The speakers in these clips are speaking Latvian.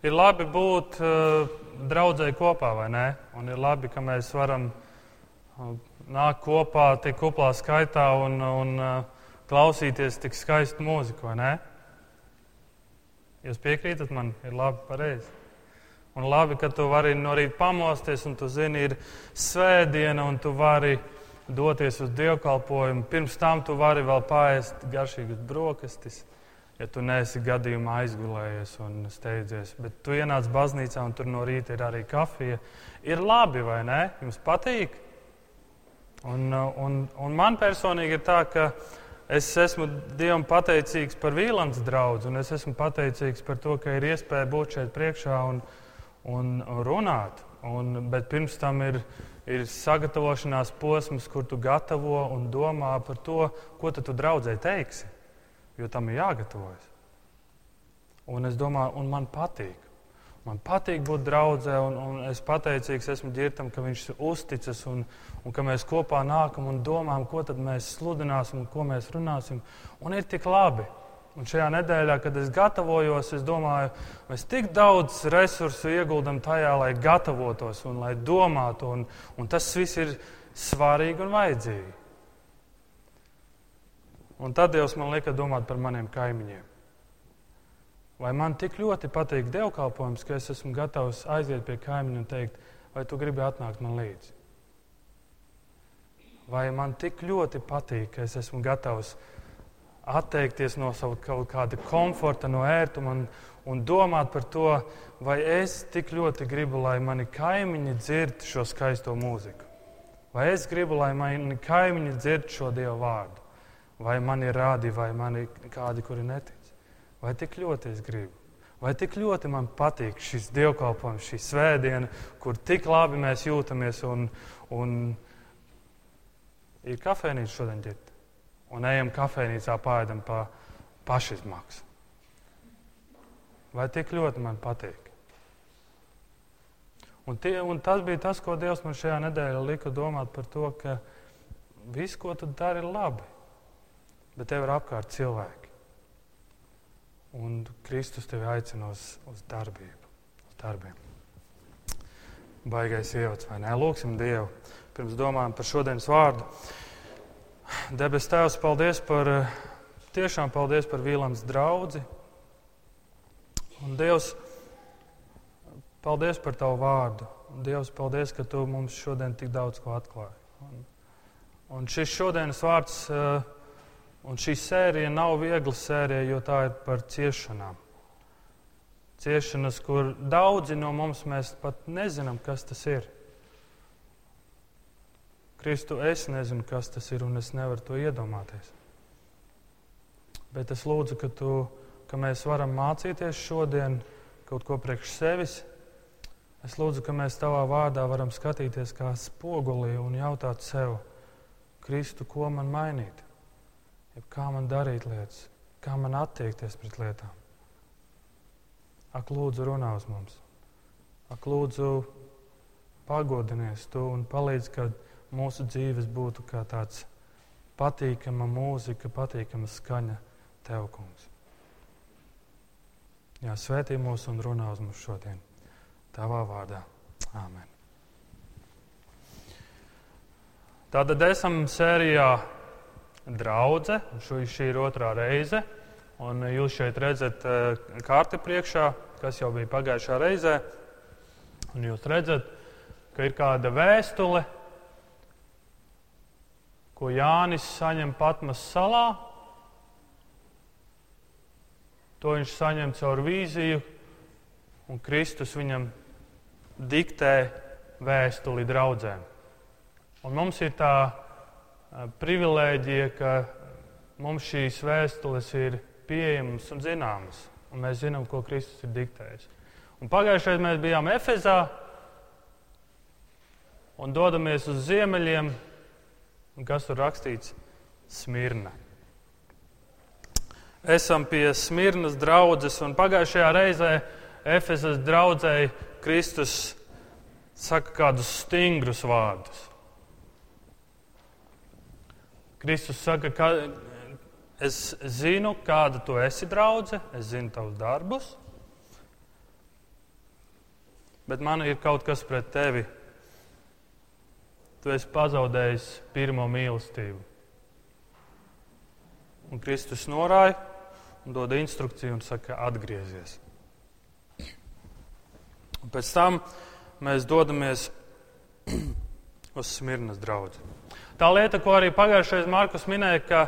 Ir labi būt uh, draudzēji kopā, vai ne? Un ir labi, ka mēs varam uh, nākt kopā tik kuplā skaitā un, un uh, klausīties tik skaistu mūziku, vai ne? Jūs piekrītat man, ir labi, pareizi. Un labi, ka tu vari no rīta pamosties, un tu zini, ir svētdiena, un tu vari doties uz dievkalpojumu. Pirms tam tu vari vēl pāriest garšīgas brokastis ja tu neesi gadījumā aizgulējies un steidzies. Bet tu ienāc baznīcā un tur no rīta ir arī kafija. Ir labi, vai ne? Jums patīk? Un, un, un man personīgi ir tā, ka es esmu Dievam pateicīgs par Vīlāns draugu, un es esmu pateicīgs par to, ka ir iespēja būt šeit priekšā un, un runāt. Un, bet pirms tam ir, ir sagatavošanās posms, kur tu gatavo un domā par to, ko tu draudzē teiksi jo tam ir jāgatavojas. Un es domāju, un man patīk. Man patīk būt draudzē, un, un es pateicīgs esmu ģirtam, ka viņš uzticas un, un ka mēs kopā nākam un domājam, ko tad mēs sludināsim un ko mēs runāsim. Un ir tik labi. Un šajā nedēļā, kad es gatavojos, es domāju, mēs tik daudz resursu ieguldam tajā, lai gatavotos un lai domātu, un, un tas viss ir svarīgi un vajadzīgi. Un tad Dievs man lika domāt par maniem kaimiņiem. Vai man tik ļoti patīk dievkalpojums, ka es esmu gatavs aiziet pie kaimiņa un teikt, vai tu gribi atnākt man līdzi? Vai man tik ļoti patīk, ka es esmu gatavs atteikties no sava kaut kāda komforta, no ērtuma un, un domāt par to, vai es tik ļoti gribu, lai mani kaimiņi dzird šo skaisto mūziku? Vai es gribu, lai mani kaimiņi dzird šo Dievu vārdu? Vai man ir rādi, vai man ir kādi, kuri netic. Vai tik ļoti es gribu? Vai tik ļoti man patīk šis dievkalpojums, šī svētdiena, kur tik labi mēs jūtamies un, un ir kafejnīca šodien ģirt. Un ejam kafejnīcā pāēdam pa pašizmaksu. Vai tik ļoti man patīk? Un, tie, un tas bija tas, ko Dievs man šajā nedēļā lika domāt par to, ka viss, ko tu dari, ir labi bet tev ir apkārt cilvēki. Un Kristus tevi aicina uz, uz darbību, uz darbiem. Baigais ievads, vai ne? Lūksim Dievu, pirms domājam par šodienas vārdu. Debes Tēvs, paldies par, tiešām paldies par Vīlams draudzi. Un Dievs, paldies par Tavu vārdu. Dievs, paldies, ka Tu mums šodien tik daudz ko atklāji. Un, un šis šodienas vārds uh, Un šī sērija nav viegla sērija, jo tā ir par ciešanām. Ciešanas, kur daudzi no mums pat nezinām, kas tas ir. Kristu, es nezinu, kas tas ir, un es nevaru to iedomāties. Bet es lūdzu, ka, tu, ka mēs varam mācīties šodien kaut ko priekš sevis. Es lūdzu, ka mēs tavā vārdā varam skatīties kā spogulī un jautāt sev, Kristu, ko man mainīt ja kā man darīt lietas, kā man attiekties pret lietām. Ak, lūdzu, runā uz mums. Ak, lūdzu, pagodinies tu un palīdz, ka mūsu dzīves būtu kā tāds patīkama mūzika, patīkama skaņa tev, kungs. Jā, svētī mūs un runā uz mums šodien. Tavā vārdā. Āmen. Tātad esam sērijā draudzē. Šī ir otrā reize. Un jūs šeit redzat eh, karti priekšā, kas jau bija pagājušā reizē. Un jūs redzat, ka ir kāda vēstule, ko Jānis saņem Patmas salā. To viņš saņem caur vīziju, un Kristus viņam diktē vēstuli draudzēm. Un mums ir tā privilēģija, ka mums šīs vēstules ir pieejamas un zināmas, un mēs zinām, ko Kristus ir diktējis. Un pagājušajā mēs bijām Efezā un dodamies uz ziemeļiem, un kas tur rakstīts? Smirna. Esam pie Smirnas draudzes, un pagājušajā reizē Efezas draudzēji Kristus saka kādus stingrus vārdus. Kristus saka, ka es zinu, kāda tu esi draudzene, es zinu tavus darbus. bet man ir kaut kas pret tevi. Tu esi pazaudējis pirmo mīlestību. Un Kristus norāja un dod instrukciju un saka, atgriezies. Un pēc tam mēs dodamies uz Smirnas draugu. Tā lieta, ko arī pagājušajā Markus minēja, ka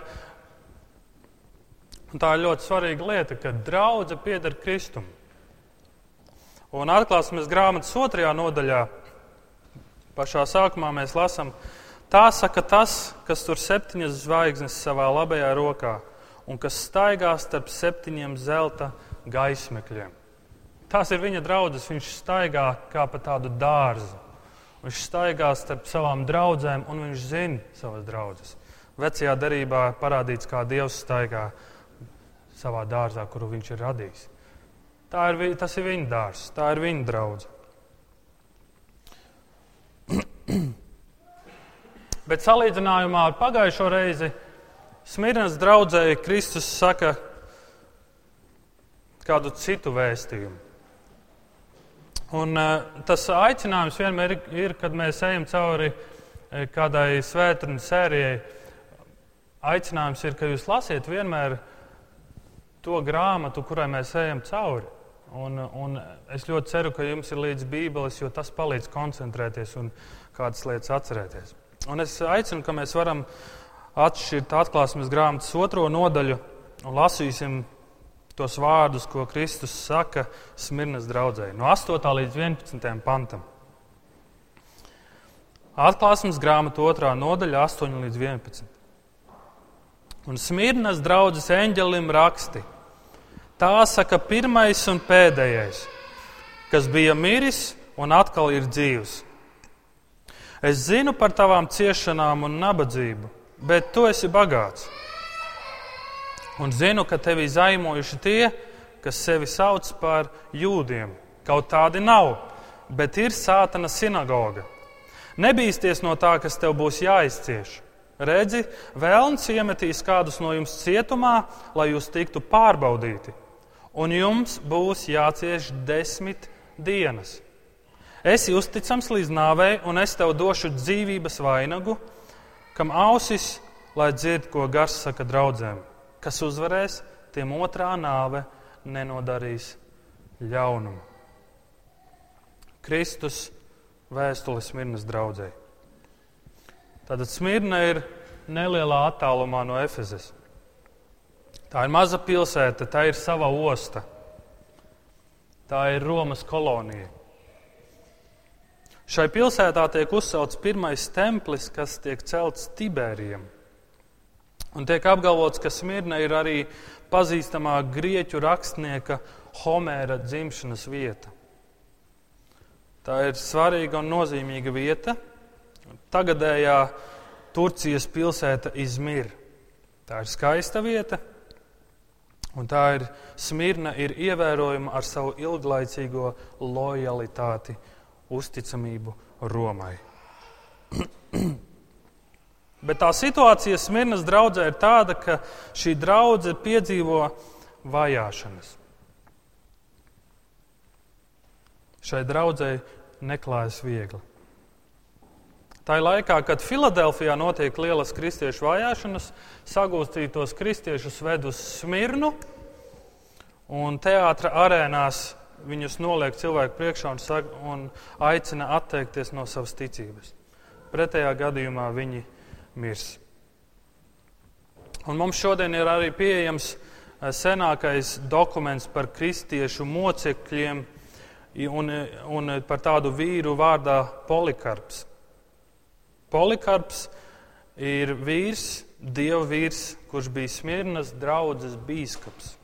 tā ir ļoti svarīga lieta, ka draudzene pieder Kristum. Un atklāsmes grāmatas otrajā nodaļā, pašā sākumā mēs lasām, tā saka tas, kas tur septiņas zvaigznes savā labajā rokā un kas staigā starp septiņiem zelta gaismekļiem. Tās ir viņa draudzes. Viņš staigā kā pa tādu dārzu. Viņš staigā starp savām draudzēm, un viņš zina savas draudzes. Vecajā derībā parādīts, kā Dievs staigā savā dārzā, kuru viņš ir radījis. Tā ir, tas ir viņa dārzs, tā ir viņa draudzene. Bet salīdzinājumā ar pagājušo reizi Smirnas draudzēji Kristus saka kādu citu vēstījumu. Un, uh, tas aicinājums vienmēr ir, kad mēs ejam cauri uh, kādai svētdienas sērijai. Aicinājums ir, ka jūs lasiet vienmēr to grāmatu, kurai mēs ejam cauri. Un, un es ļoti ceru, ka jums ir līdzi Bībeles, jo tas palīdz koncentrēties un kādas lietas atcerēties. Un es aicinu, ka mēs varam atšķirt atklāsmes grāmatas otro nodaļu un lasīsim tos vārdus, ko Kristus saka Smirnas draudzē, no 8. līdz 11. pantam. Atklāsmes grāmata otrā nodaļa, 8 līdz 11. Un Smirnas draudzes eņģelim raksti. Tā saka pirmais un pēdējais, kas bija miris un atkal ir dzīvs. Es zinu par tavām ciešanām un nabadzību bet tu esi bagāts. Un zinu, ka tevi zaimojuši tie, kas sevi sauc par jūdiem. Kaut tādi nav, bet ir sātana sinagoga. Nebīsties no tā, kas tev būs jāizcieš. Redzi, vēlns iemetīs kādus no jums cietumā, lai jūs tiktu pārbaudīti, un jums būs jācieš desmit dienas. Esi uzticams līdz nāvei, un es tev došu dzīvības vainagu, kam ausis, lai dzird, ko gars saka draudzēm. Kas uzvarēs, tiem otrā nāve nenodarīs ļaunumu. Kristus vēstuli Smirnas draudzē. Tātad Smirna ir nelielā attālumā no Efezes. Tā ir maza pilsēta, tā ir sava osta. Tā ir Romas kolonija. Šai pilsētā tiek uzcelts pirmais templis, kas tiek celts Tibērijam. Un tiek apgalvots, ka Smirna ir arī pazīstamā grieķu rakstnieka Homēra dzimšanas vieta. Tā ir svarīga un nozīmīga vieta. Tagadējā Turcijas pilsēta Izmir. Tā ir skaista vieta, un tā ir Smirna ir ievērojama ar savu ilglaicīgo lojalitāti uzticamību Romai. Bet tā situācija Smirnas draudzē ir tāda, ka šī draudzene piedzīvo vajāšanas. Šai draudzēji neklājas viegli. Tā ir laikā, kad Filadelfijā notiek lielas kristiešu vajāšanas, sagūstītos kristiešus ved uz Smirnu un teātra arēnās viņus noliek cilvēku priekšā un, saka, un aicina atteikties no savas ticības. Pretējā gadījumā viņi mirs. Un mums šodien ir arī pieejams eh, senākais dokuments par kristiešu mocekļiem un, un par tādu vīru vārdā Polikarps. Polikarps ir vīrs, dieva vīrs, kurš bija Smirnas draudzes bīskaps.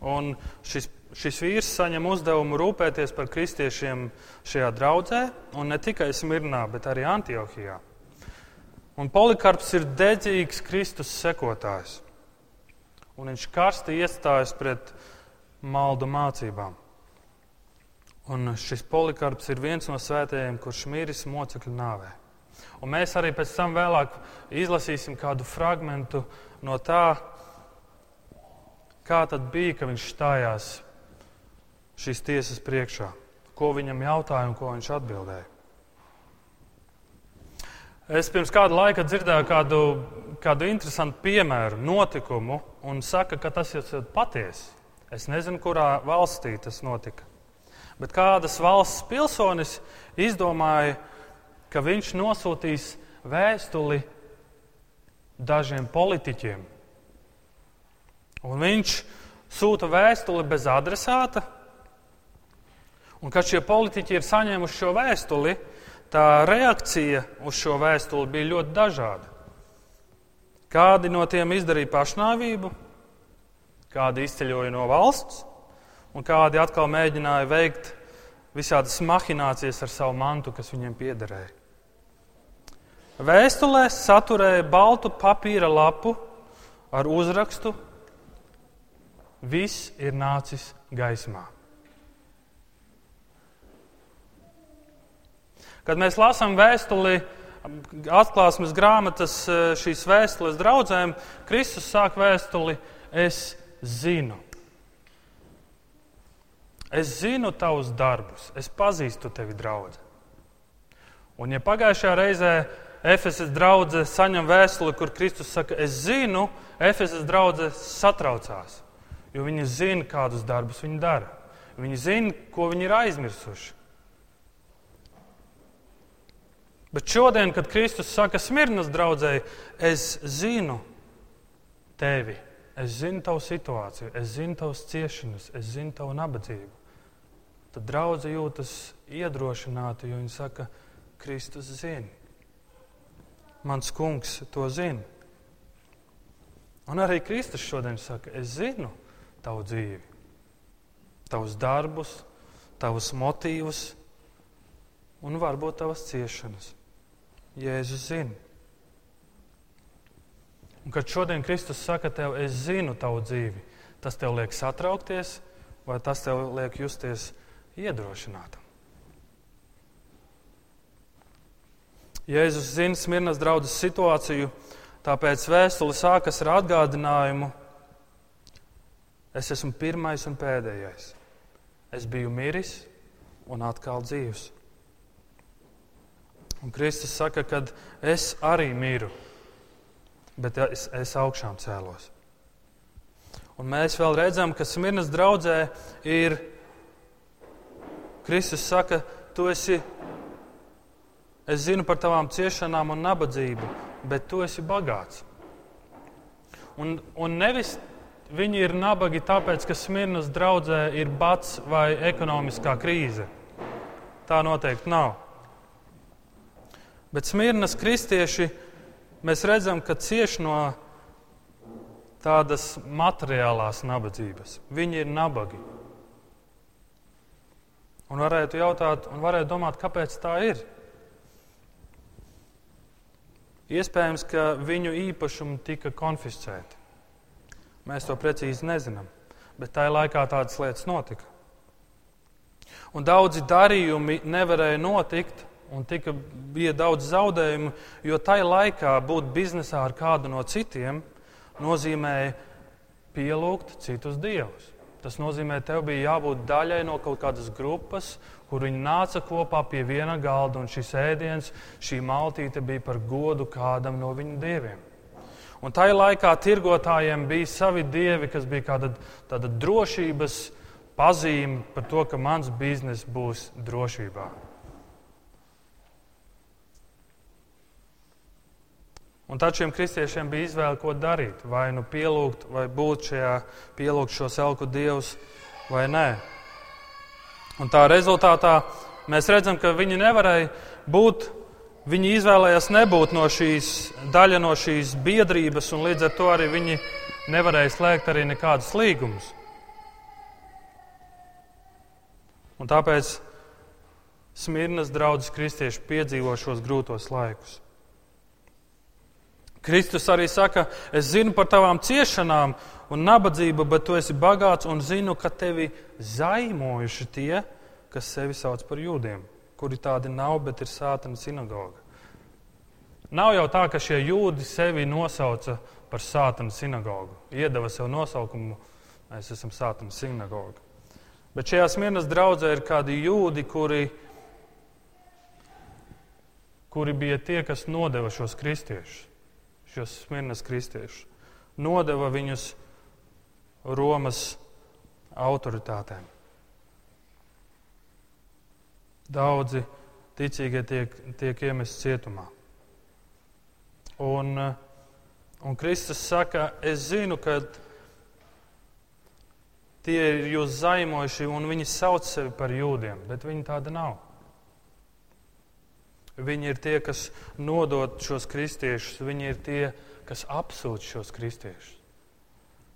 Un šis šis vīrs saņem uzdevumu rūpēties par kristiešiem šajā draudzē, un ne tikai Smirnā, bet arī Antiohijā. Un Polikarps ir dedzīgs Kristus sekotājs, un viņš karsti iestājas pret maldu mācībām. Un šis Polikarps ir viens no svētējiem, kurš miris mocekļu nāvē. Un mēs arī pēc tam vēlāk izlasīsim kādu fragment no tā, kā tad bija, ka viņš stājās šīs tiesas priekšā. ko viņam jautāja un ko viņš atbildēja. Es pirms kāda laika dzirdēju kādu, kādu interesantu piemēru, notikumu, un saka, ka tas ir patiesi. Es nezinu, kurā valstī tas notika. Bet kādas valsts pilsonis izdomāja, ka viņš nosūtīs vēstuli dažiem politiķiem. Un viņš sūta vēstuli bez adresāta, un kad šie politiķi ir saņēmuši šo vēstuli, tā reakcija uz šo vēstuli bija ļoti dažāda. Kādi no tiem izdarīja pašnāvību, kādi izceļoja no valsts, un kādi atkal mēģināja veikt visādas mahinācijas ar savu mantu, kas viņiem piederēja. Vēstulē saturēja baltu papīra lapu ar uzrakstu: Viss ir nācis gaismā. Kad mēs lasām vēstuli, atklāsmes grāmatas e, šīs vēstules draudzēm, Kristus sāk vēstuli: Es zinu. Es zinu tavus darbus, es pazīstu tevi, draugs. Un, ja pagājušajā reizē Efesas draudzene saņem vēstuli, kur Kristus saka, es zinu, Efesas draudzene satraucās, jo viņi zina, kādus darbus viņi dara. Viņi zina, ko viņi ir aizmirsuši. Bet šodien, kad Kristus saka Smirnas draudzēji, es zinu tevi, es zinu tavu situāciju, es zinu tavas ciešanas, es zinu tavu nabadzību, tad draudzē jūtas iedrošināta, jo viņi saka, Kristus zina. Mans kungs to zina. Un arī Kristus šodien saka, es zinu tavu dzīvi, tavus darbus, tavus motīvus un varbūt tavas ciešanas. Jēzus zina. Un kad šodien Kristus saka tev, es zinu tavu dzīvi, tas tev liek satraukties, vai tas tev liek justies iedrošinātam? Jēzus zina Smirnas draudzes situāciju, tāpēc vēstule sākas ar atgādinājumu: Es esmu pirmais un pēdējais. Es biju miris un atkal dzīvs. Un Kristus saka, ka es arī miru, bet es, es augšām cēlos. Un mēs vēl redzam, ka Smirnas draudzē ir Kristus saka, tu esi, es zinu par tavām ciešanām un nabadzību, bet tu esi bagāts. Un, un nevis viņi ir nabagi tāpēc, ka Smirnas draudzē ir bats vai ekonomiskā krīze. Tā noteikti nav. Bet Smirnas kristieši mēs redzam, ka cieš no tādas materiālās nabadzības. Viņi ir nabagi. Un varētu jautāt, un varētu domāt, kāpēc tā ir. Iespējams, ka viņu īpašumi tika konfiscēti. Mēs to precīzi nezinām, bet tajā laikā tādas lietas notika. Un daudzi darījumi nevarēja notikt, un tika, bija daudz zaudējumu, jo tajā laikā būt biznesā ar kādu no citiem nozīmēja pielūgt citus dievus. Tas nozīmē, tev bija jābūt daļai no kaut kādas grupas, kur viņi nāca kopā pie viena galda, un šis ēdiens, šī maltīte bija par godu kādam no viņu dieviem. Un tajā laikā tirgotājiem bija savi dievi, kas bija kāda tāda drošības pazīme par to, ka mans bizness būs drošībā. Un tad šiem kristiešiem bija izvēle, ko darīt. Vai nu pielūgt, vai būt šajā, pielūgt šo selku dievus, vai nē. Un tā rezultātā mēs redzam, ka viņi nevarēja būt, viņi izvēlējās nebūt no šīs, daļa no šīs biedrības, un līdz ar to arī viņi nevarēja slēgt arī nekādus līgumus. Un tāpēc Smirnas draudzes kristieši piedzīvo šos grūtos laikus. Kristus arī saka, es zinu par tavām ciešanām un nabadzību, bet tu esi bagāts un zinu, ka tevi zaimojuši tie, kas sevi sauc par jūdiem, kuri tādi nav, bet ir sātana sinagoga. Nav jau tā, ka šie jūdi sevi nosauca par sātana sinagogu, iedeva sev nosaukumu, mēs esam sātana sinagoga. Bet šajā smienas draudzē ir kādi jūdi, kuri, kuri bija tie, kas nodeva šos kristiešus, šos smienas kristiešus. Nodeva viņus Romas autoritātēm. Daudzi ticīgie tiek, tiek iemesti cietumā. Un, un Kristus saka, es zinu, ka tie ir jūs zaimojuši un viņi sauc sevi par jūdiem, bet viņi tāda nav. Viņi ir tie, kas nodod šos kristiešus, viņi ir tie, kas apsūdz šos kristiešus.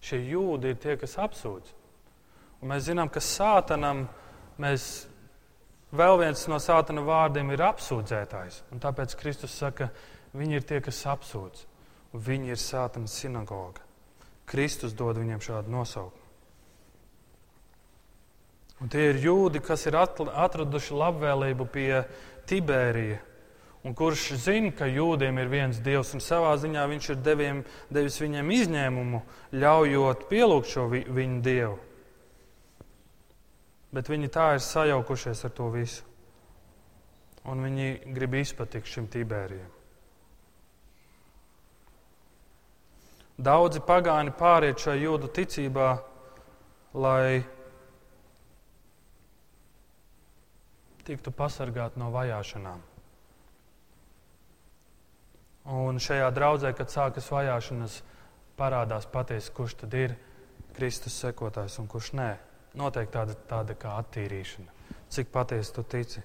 Šie jūdi ir tie, kas apsūdz. Un mēs zinām, ka sātanam mēs vēl viens no sātana vārdiem ir apsūdzētājs. Un tāpēc Kristus saka, viņi ir tie, kas apsūdz. Viņi ir sātana sinagoga. Kristus dod viņiem šādu nosaukumu. Un tie ir jūdi, kas ir atraduši labvēlību pie Tibērija, un kurš zina, ka jūdiem ir viens dievs, un savā ziņā viņš ir deviem, devis viņiem izņēmumu, ļaujot pielūgt šo vi, viņu dievu. Bet viņi tā ir sajaukušies ar to visu, un viņi grib izpatikt šim Tibērijam. Daudzi pagāni pāriet šajā jūdu ticībā, lai tiktu pasargāti no vajāšanām. Un šajā draudzē, kad sākas vajāšanas, parādās patiesi, kurš tad ir Kristus sekotājs un kurš nē. Noteikti tāda, tāda kā attīrīšana. Cik patiesi tu tici?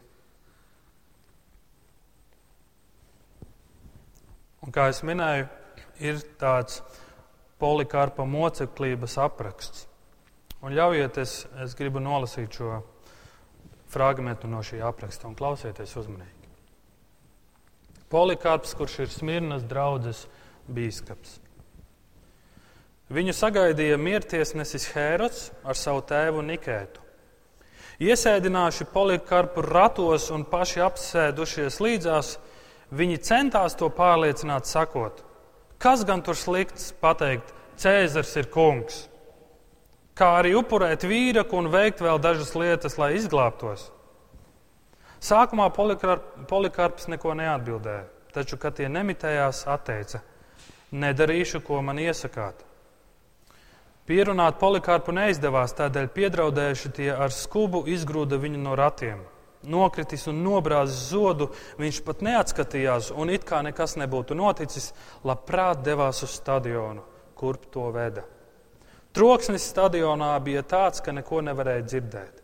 Un kā jau minēju, ir tāds polikārpa moceklības apraksts. Un ļaujiet, es, es gribu nolasīt šo fragmentu no šī apraksta un klausieties uzmanīgi. Polikārps, kurš ir Smirnas draudzes bīskaps. Viņu sagaidīja miertiesnesis Hērods ar savu tēvu Nikētu. Iesēdinājuši polikārpu ratos un paši apsēdušies līdzās, viņi centās to pārliecināt, sakot, kas gan tur slikts pateikt, Cēzars ir kungs kā arī upurēt vīraku un veikt vēl dažas lietas, lai izglābtos. Sākumā Polikarps neko neatbildēja, taču, kad tie nemitējās, atteica: Nedarīšu, ko man iesakāt. Pierunāt Polikarpu neizdevās, tādēļ piedraudējuši tie ar skubu izgrūda viņu no ratiem. Nokritis un nobrāzis zodu, viņš pat neatskatījās, un it kā nekas nebūtu noticis, labprāt devās uz stadionu, kurp to veda. Troksnis stadionā bija tāds, ka neko nevarēja dzirdēt.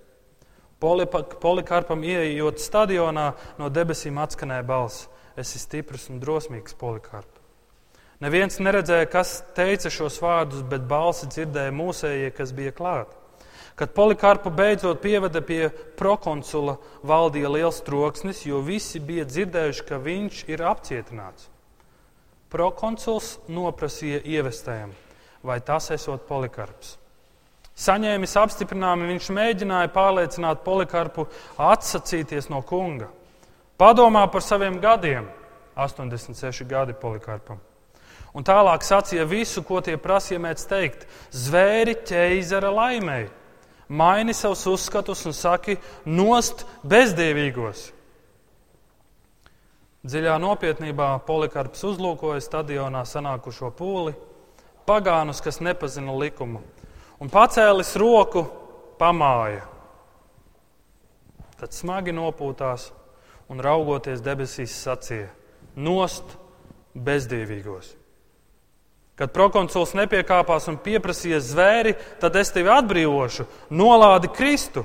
Polikarpam ieejot stadionā, no debesīm atskanēja balss: Es esmu stiprs un drosmīgs, Polikarp. Neviens neredzēja, kas teica šos vārdus, bet balsi dzirdēja mūsējie, kas bija klāt. Kad Polikarpu beidzot pieveda pie prokonsula, valdīja liels troksnis, jo visi bija dzirdējuši, ka viņš ir apcietināts. Prokonsuls noprasīja ievestējiem vai tas esot polikarps. Saņēmis apstiprinājumu, viņš mēģināja pārliecināt polikarpu atsacīties no kunga. Padomā par saviem gadiem, 86 gadi polikarpam. Un tālāk sacīja visu, ko tie prasīja mēdz teikt. Zvēri ķeizara laimēji, maini savus uzskatus un saki, nost bezdievīgos. Dziļā nopietnībā Polikarps uzlūkoja stadionā sanākušo pūli pagānus, kas nepazina likumu, un pacēlis roku, pamāja. Tad smagi nopūtās un raugoties debesīs sacīja: Nost bezdīvīgos! Kad prokonsuls nepiekāpās un pieprasīja zvēri, tad es tevi atbrīvošu, nolādi Kristu.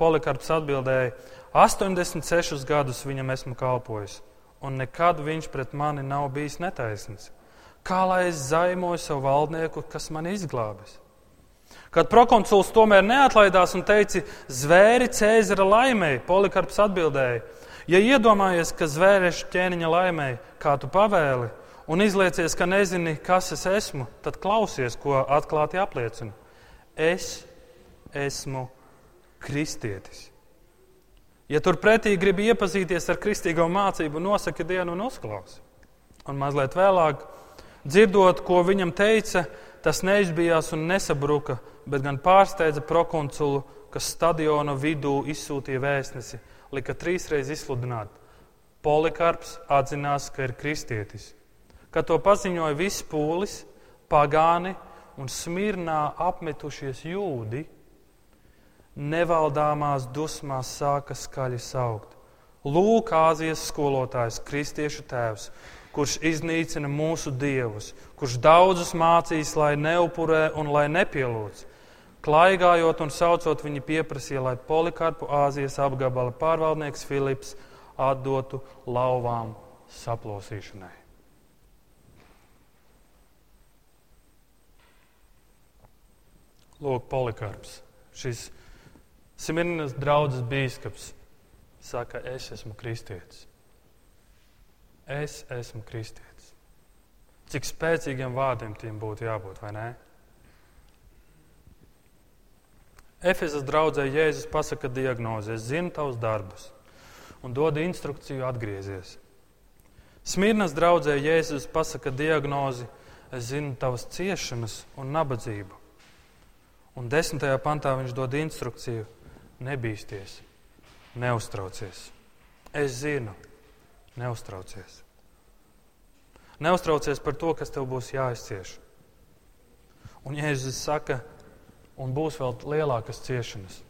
Polikarps atbildēja: 86 gadus viņam esmu kalpojis, un nekad viņš pret mani nav bijis netaisnīgs. Kā lai es zaimoju savu valdnieku, kas man izglābis? Kad prokonsuls tomēr neatlaidās un teica, zvēri Cēzara laimēji, Polikarps atbildēja: Ja iedomājies, ka zvēriešu ķēniņa laimēji, kā tu pavēli, un izliecies, ka nezini, kas es esmu, tad klausies, ko atklāti apliecinu. Es esmu kristietis. Ja turpretī gribi iepazīties ar kristīgo mācību, nosaki dienu un uzklausi. Un mazliet vēlāk Dzirdot, ko viņam teica, tas neizbijās un nesabruka, bet gan pārsteidza prokonsulu, kas stadiona vidū izsūtīja vēstnesi, lika trīsreiz izsludināt. Polikarps atzinās, ka ir kristietis. Kad to paziņoja viss pūlis, pagāni un smirnā apmetušies jūdi, nevaldāmās dusmās sāka skaļi saukt. Lūk, Āzijas skolotājs, kristiešu tēvs, kurš iznīcina mūsu dievus, kurš daudzus mācīs, lai neupurē un lai nepielūdz. Klaigājot un saucot, viņi pieprasīja, lai Polikarpu Āzijas apgabala pārvaldnieks Filips atdotu lauvām saplosīšanai. Lūk, Polikarps, šis Smirnas draugs bīskaps, saka, es esmu kristietis. Es esmu kristietis. Cik spēcīgiem vārdiem tiem būtu jābūt, vai ne? Efezas draudzē Jēzus pasaka diagnozi, es zinu tavus darbus un dod instrukciju atgriezies. Smirnas draudzē Jēzus pasaka diagnozi, es zinu tavas ciešanas un nabadzību. Un desmitajā pantā viņš dod instrukciju, nebīsties, neuztraucies. Es zinu, neuztraucies. Neuztraucies par to, kas tev būs jāizcieš. Un Jēzus saka, un būs vēl lielākas ciešanas.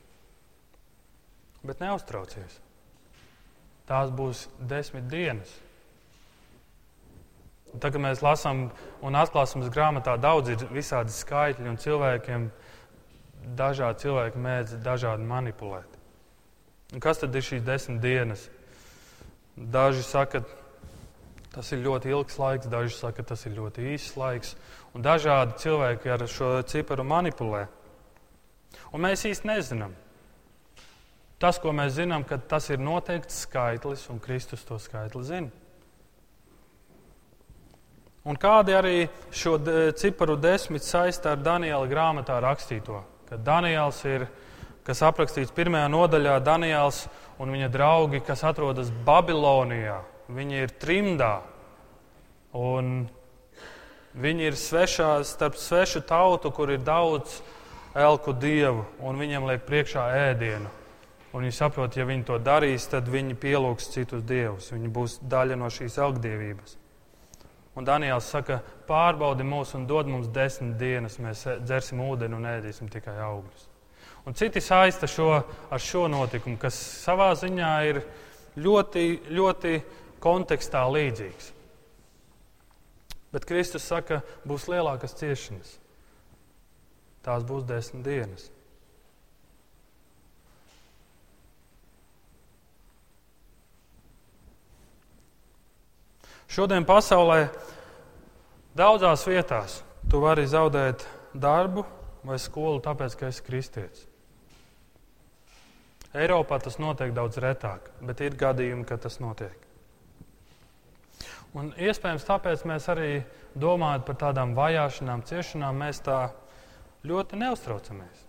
Bet neuztraucies. Tās būs desmit dienas. Un tagad mēs lasām un atklāsmes grāmatā daudz ir visādi skaitļi un cilvēkiem dažādi cilvēki mēdz dažādi manipulēt. Un kas tad ir šīs desmit dienas? Daži saka, tas ir ļoti ilgs laiks, daži saka, tas ir ļoti īss laiks. Un dažādi cilvēki ar šo ciparu manipulē. Un mēs īsti nezinām. Tas, ko mēs zinām, ka tas ir noteikts skaitlis, un Kristus to skaitli zina. Un kādi arī šo ciparu desmit saistā ar Daniela grāmatā rakstīto? Kad Daniels ir, kas aprakstīts pirmajā nodaļā, Daniels un viņa draugi, kas atrodas Babilonijā, viņi ir trimdā. Un viņi ir svešā, starp svešu tautu, kur ir daudz elku dievu, un viņiem liek priekšā ēdienu. Un viņi saprot, ja viņi to darīs, tad viņi pielūgs citus dievus. Viņi būs daļa no šīs elgdievības. Un Daniels saka, pārbaudi mūs un dod mums desmit dienas, mēs dzersim ūdeni un ēdīsim tikai augļus. Un citi saista šo ar šo notikumu, kas savā ziņā ir ļoti, ļoti kontekstā līdzīgs. Bet Kristus saka, būs lielākas ciešanas. Tās būs desmit dienas. Šodien pasaulē daudzās vietās tu vari zaudēt darbu vai skolu, tāpēc, ka esi kristietis. Eiropā tas notiek daudz retāk, bet ir gadījumi, kad tas notiek. Un iespējams, tāpēc mēs arī domājam par tādām vajāšanām, ciešanām, mēs tā ļoti neuztraucamies.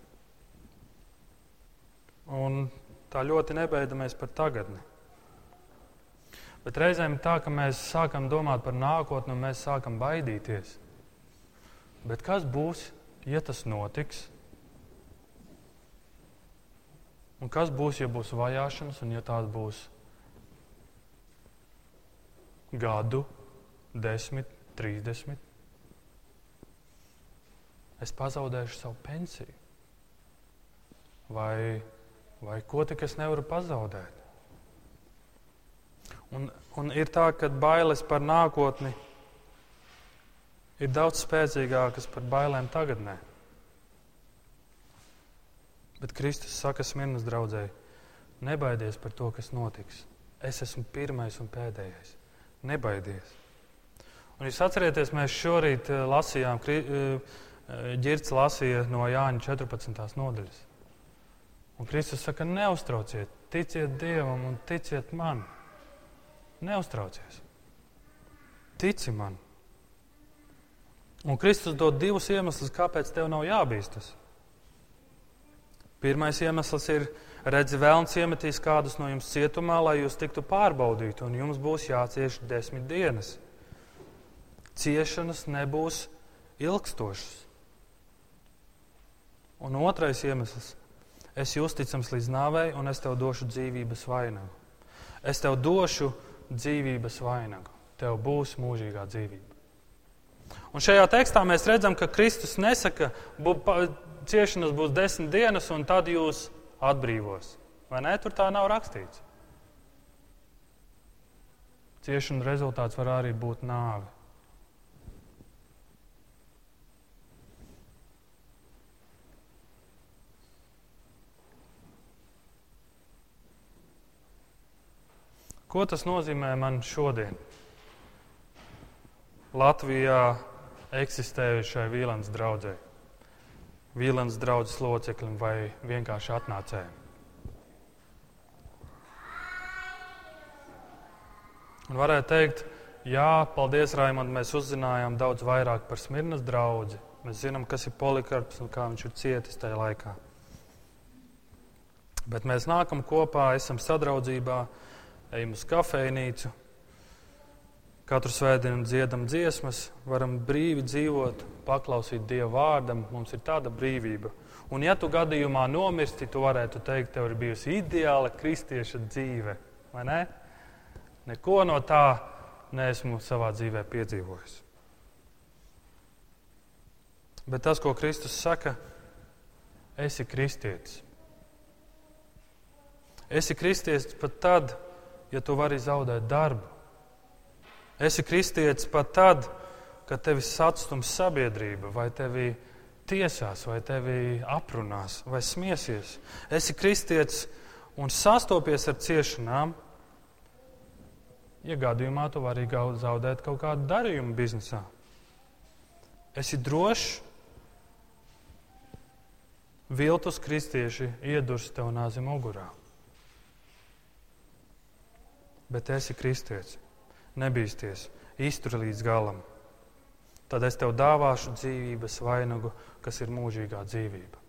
Un tā ļoti nebeidamies par tagadni. Bet reizēm ir tā, ka mēs sākam domāt par nākotni un mēs sākam baidīties. Bet kas būs, ja tas notiks? Un kas būs, ja būs vajāšanas un ja tās būs gadu, desmit, trīsdesmit? Es pazaudēšu savu pensiju. Vai, vai ko tik es nevaru pazaudēt? Un, un ir tā, ka bailes par nākotni ir daudz spēcīgākas par bailēm tagadnē. Bet Kristus saka Smirnas draudzēji, nebaidies par to, kas notiks. Es esmu pirmais un pēdējais. Nebaidies. Un jūs atcerieties, mēs šorīt eh, lasījām, eh, lasīja no Jāņa 14. nodaļas. Un Kristus saka, neuztrauciet, ticiet Dievam un ticiet man. Neuztraucies. Tici man. Un Kristus dod divus iemeslus, kāpēc tev nav jābīstas. Pirmais iemesls ir, redzi, vēlns iemetīs kādus no jums cietumā, lai jūs tiktu pārbaudīti, un jums būs jācieš desmit dienas. Ciešanas nebūs ilgstošas. Un otrais iemesls esi uzticams līdz nāvei, un es tev došu dzīvības vainagu. Es tev došu dzīvības vainagu. Tev būs mūžīgā dzīvība. Un šajā tekstā mēs redzam, ka Kristus nesaka, ka ciešanas būs desmit dienas, un tad jūs atbrīvos. Vai ne? Tur tā nav rakstīts. Ciešanu rezultāts var arī būt nāve. Ko tas nozīmē man šodien? Latvijā eksistējušai Vīlens draudzē, Vīlens draudzes loceklim vai vienkārši atnācējiem. Un varētu teikt, jā, paldies, Raimond, mēs uzzinājām daudz vairāk par Smirnas draugu. Mēs zinām, kas ir polikarps un kā viņš ir cietis tajā laikā. Bet mēs nākam kopā, esam sadraudzībā, ejam uz kafejnīcu, katru svētdienu dziedam dziesmas, varam brīvi dzīvot, paklausīt Dieva vārdam. Mums ir tāda brīvība. Un, ja tu gadījumā nomirsti, tu varētu teikt, tev ir bijusi ideāla kristieša dzīve. Vai ne? Neko no tā neesmu savā dzīvē piedzīvojis. Bet tas, ko Kristus saka, esi kristietis. Esi kristietis pat tad, ja tu vari zaudēt darbu. Esi kristietis pat tad, kad tevi atstums sabiedrība, vai tevi tiesās, vai tevi aprunās, vai smiesies. Esi kristietis un sastopies ar ciešanām. Ja gadījumā tu vari zaudēt kaut kādu darījumu biznesā, esi drošs. Viltus kristieši iedurs tev nāzi mugurā bet esi kristietis. Nebīsties, iztur līdz galam. Tad es tev dāvāšu dzīvības vainagu, kas ir mūžīgā dzīvība.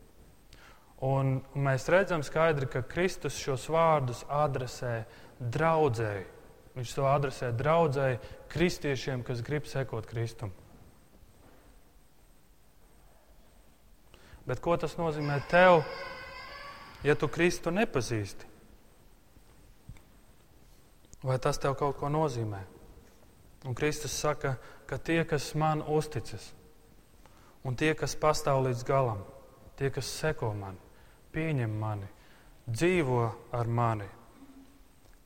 Un mēs redzam skaidri, ka Kristus šos vārdus adresē draudzēji. Viņš to adresē draudzēji kristiešiem, kas grib sekot Kristum. Bet ko tas nozīmē tev, ja tu Kristu nepazīsti? Vai tas tev kaut ko nozīmē? Un Kristus saka, ka tie, kas man uzticas, un tie, kas pastāv līdz galam, tie, kas seko man, pieņem mani, dzīvo ar mani,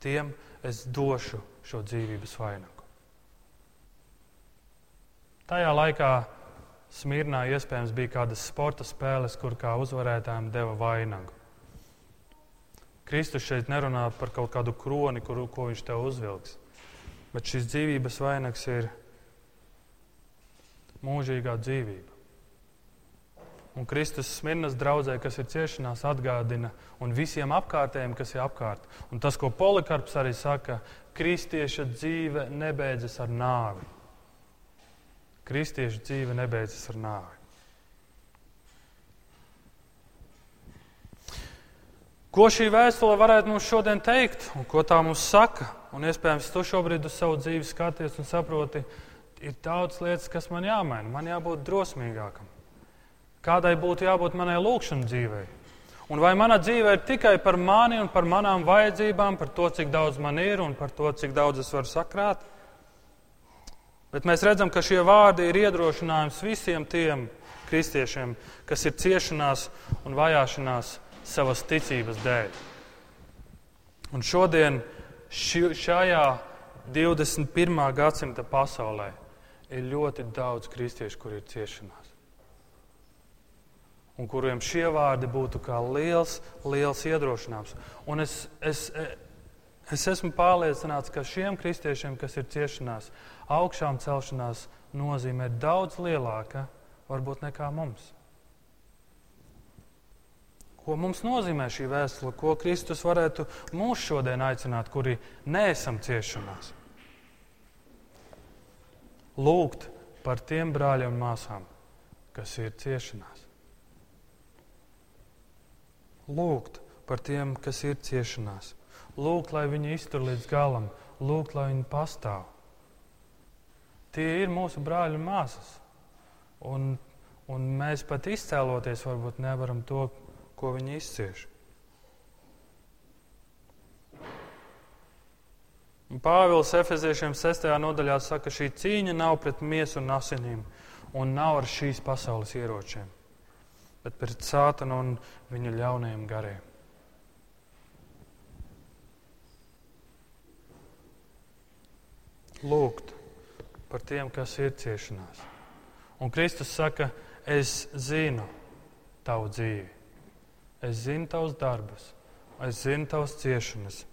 tiem es došu šo dzīvības vainagu. Tajā laikā Smirnā iespējams bija kādas sporta spēles, kur kā uzvarētājiem deva vainagu. Kristus šeit nerunā par kaut kādu kroni, kur, ko viņš tev uzvilks. Bet šis dzīvības vainags ir mūžīgā dzīvība. Un Kristus Smirnas draudzē, kas ir ciešanās, atgādina un visiem apkārtējiem, kas ir apkārt. Un tas, ko Polikarps arī saka, kristieša dzīve nebeidzas ar nāvi. Kristieša dzīve nebeidzas ar nāvi. Ko šī vēstule varētu mums šodien teikt, un ko tā mums saka? Un iespējams, tu šobrīd uz savu dzīvi skaties un saproti, ir daudz lietas, kas man jāmaina. Man jābūt drosmīgākam. Kādai būtu jābūt manai lūkšanai dzīvei? Un vai mana dzīve ir tikai par mani un par manām vajadzībām, par to, cik daudz man ir un par to, cik daudz es varu sakrāt? Bet mēs redzam, ka šie vārdi ir iedrošinājums visiem tiem kristiešiem, kas ir ciešanās un vajāšanās savas ticības dēļ. Un šodien šajā 21. gadsimta pasaulē ir ļoti daudz kristiešu, kur ir ciešanās. Un kuriem šie vārdi būtu kā liels, liels iedrošinājums. Un es, es, es esmu pārliecināts, ka šiem kristiešiem, kas ir ciešanās, augšām celšanās nozīmē daudz lielāka varbūt nekā mums. Ko mums nozīmē šī vēstule, ko Kristus varētu mūs šodien aicināt, kuri neesam ciešanās? Lūgt par tiem brāļiem un māsām, kas ir ciešanās. Lūgt par tiem, kas ir ciešanās. Lūgt, lai viņi iztur līdz galam, lūgt, lai viņi pastāv. Tie ir mūsu brāļi un māsas. Un, un mēs pat izcēloties varbūt nevaram to ko viņi izcieš. Un Pāvils Efeziešiem 6. nodaļā saka, ka šī cīņa nav pret miesu un asinīm, un nav ar šīs pasaules ieročiem, bet pret sātanu un viņa ļaunajiem gariem. Lūgt par tiem, kas ir ciešanās. Un Kristus saka, es zinu tavu dzīvi es zinu tavus darbus, es zinu tavas ciešanas,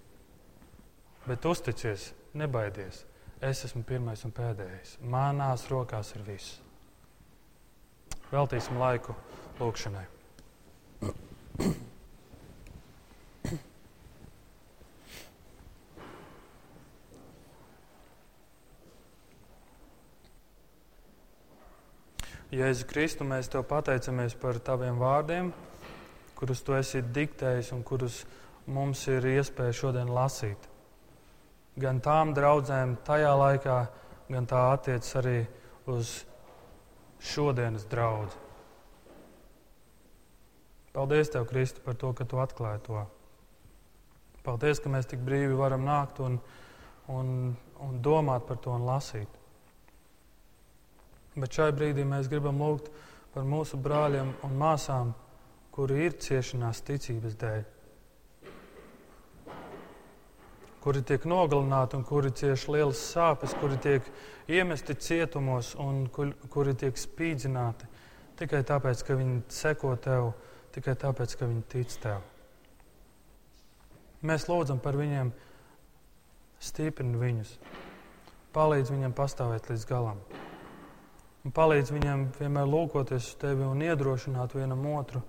bet uzticies, nebaidies. Es esmu pirmais un pēdējais. Manās rokās ir viss. Veltīsim laiku lūkšanai. Jēzu Kristu, mēs te pateicamies par taviem vārdiem, kurus tu esi diktējis un kurus mums ir iespēja šodien lasīt. Gan tām draudzēm tajā laikā, gan tā attiecas arī uz šodienas draugu. Paldies, Tev, Kristu, par to, ka Tu atklāji to. Paldies, ka mēs tik brīvi varam nākt un, un, un domāt par to un lasīt. Bet šai brīdī mēs gribam lūgt par mūsu brāļiem un māsām, kuri ir ciešanās ticības dēļ, kuri tiek nogalināti un kuri cieš lielas sāpes, kuri tiek iemesti cietumos un kuri tiek spīdzināti tikai tāpēc, ka viņi seko tev, tikai tāpēc, ka viņi tic tev. Mēs lūdzam par viņiem, stiprini viņus, palīdz viņiem pastāvēt līdz galam un palīdz viņam vienmēr lūkoties uz tevi un iedrošināt vienam otru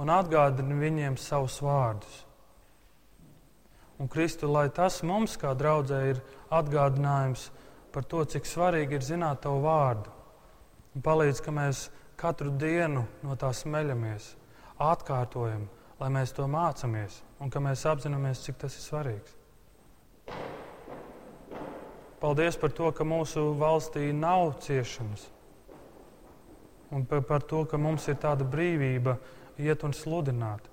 un atgādini viņiem savus vārdus. Un, Kristu, lai tas mums, kā draudzē, ir atgādinājums par to, cik svarīgi ir zināt tavu vārdu. Un palīdz, ka mēs katru dienu no tā smeļamies, atkārtojam, lai mēs to mācāmies un ka mēs apzināmies, cik tas ir svarīgs. Paldies par to, ka mūsu valstī nav ciešanas un par, par to, ka mums ir tāda brīvība iet un sludināt.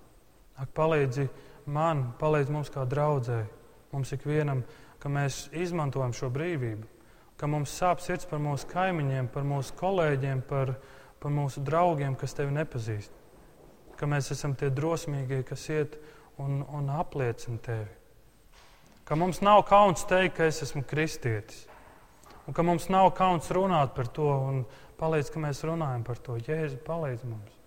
Ak, palīdzi man, palīdzi mums kā draudzēji, mums ikvienam, ka mēs izmantojam šo brīvību, ka mums sāp sirds par mūsu kaimiņiem, par mūsu kolēģiem, par, par mūsu draugiem, kas tevi nepazīst. Ka mēs esam tie drosmīgie, kas iet un, un apliecina tevi. Ka mums nav kauns teikt, ka es esmu kristietis. Un ka mums nav kauns runāt par to un Palīdz, ka mēs runājam par to. Jēzu, palīdz mums.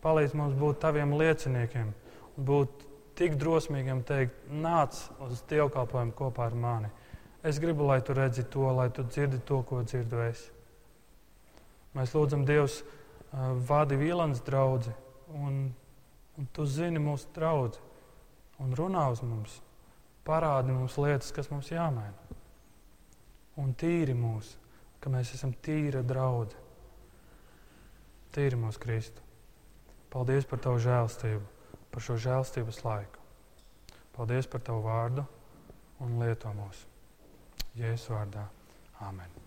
Palīdz mums būt taviem lieciniekiem, būt tik drosmīgiem, teikt, nāc uz dievkalpojumu kopā ar mani. Es gribu, lai tu redzi to, lai tu dzirdi to, ko dzirdu es. Mēs lūdzam Dievs, uh, vadi Vīlāns draugu, un, un tu zini mūsu draugu, un runā uz mums, parādi mums lietas, kas mums jāmaina, un tīri mūsu ka mēs esam tīra draudzene. Tīri mūsu Kristu. Paldies par Tavu žēlstību, par šo žēlstības laiku. Paldies par Tavu vārdu un lieto mūsu. Jēzus vārdā. Āmen.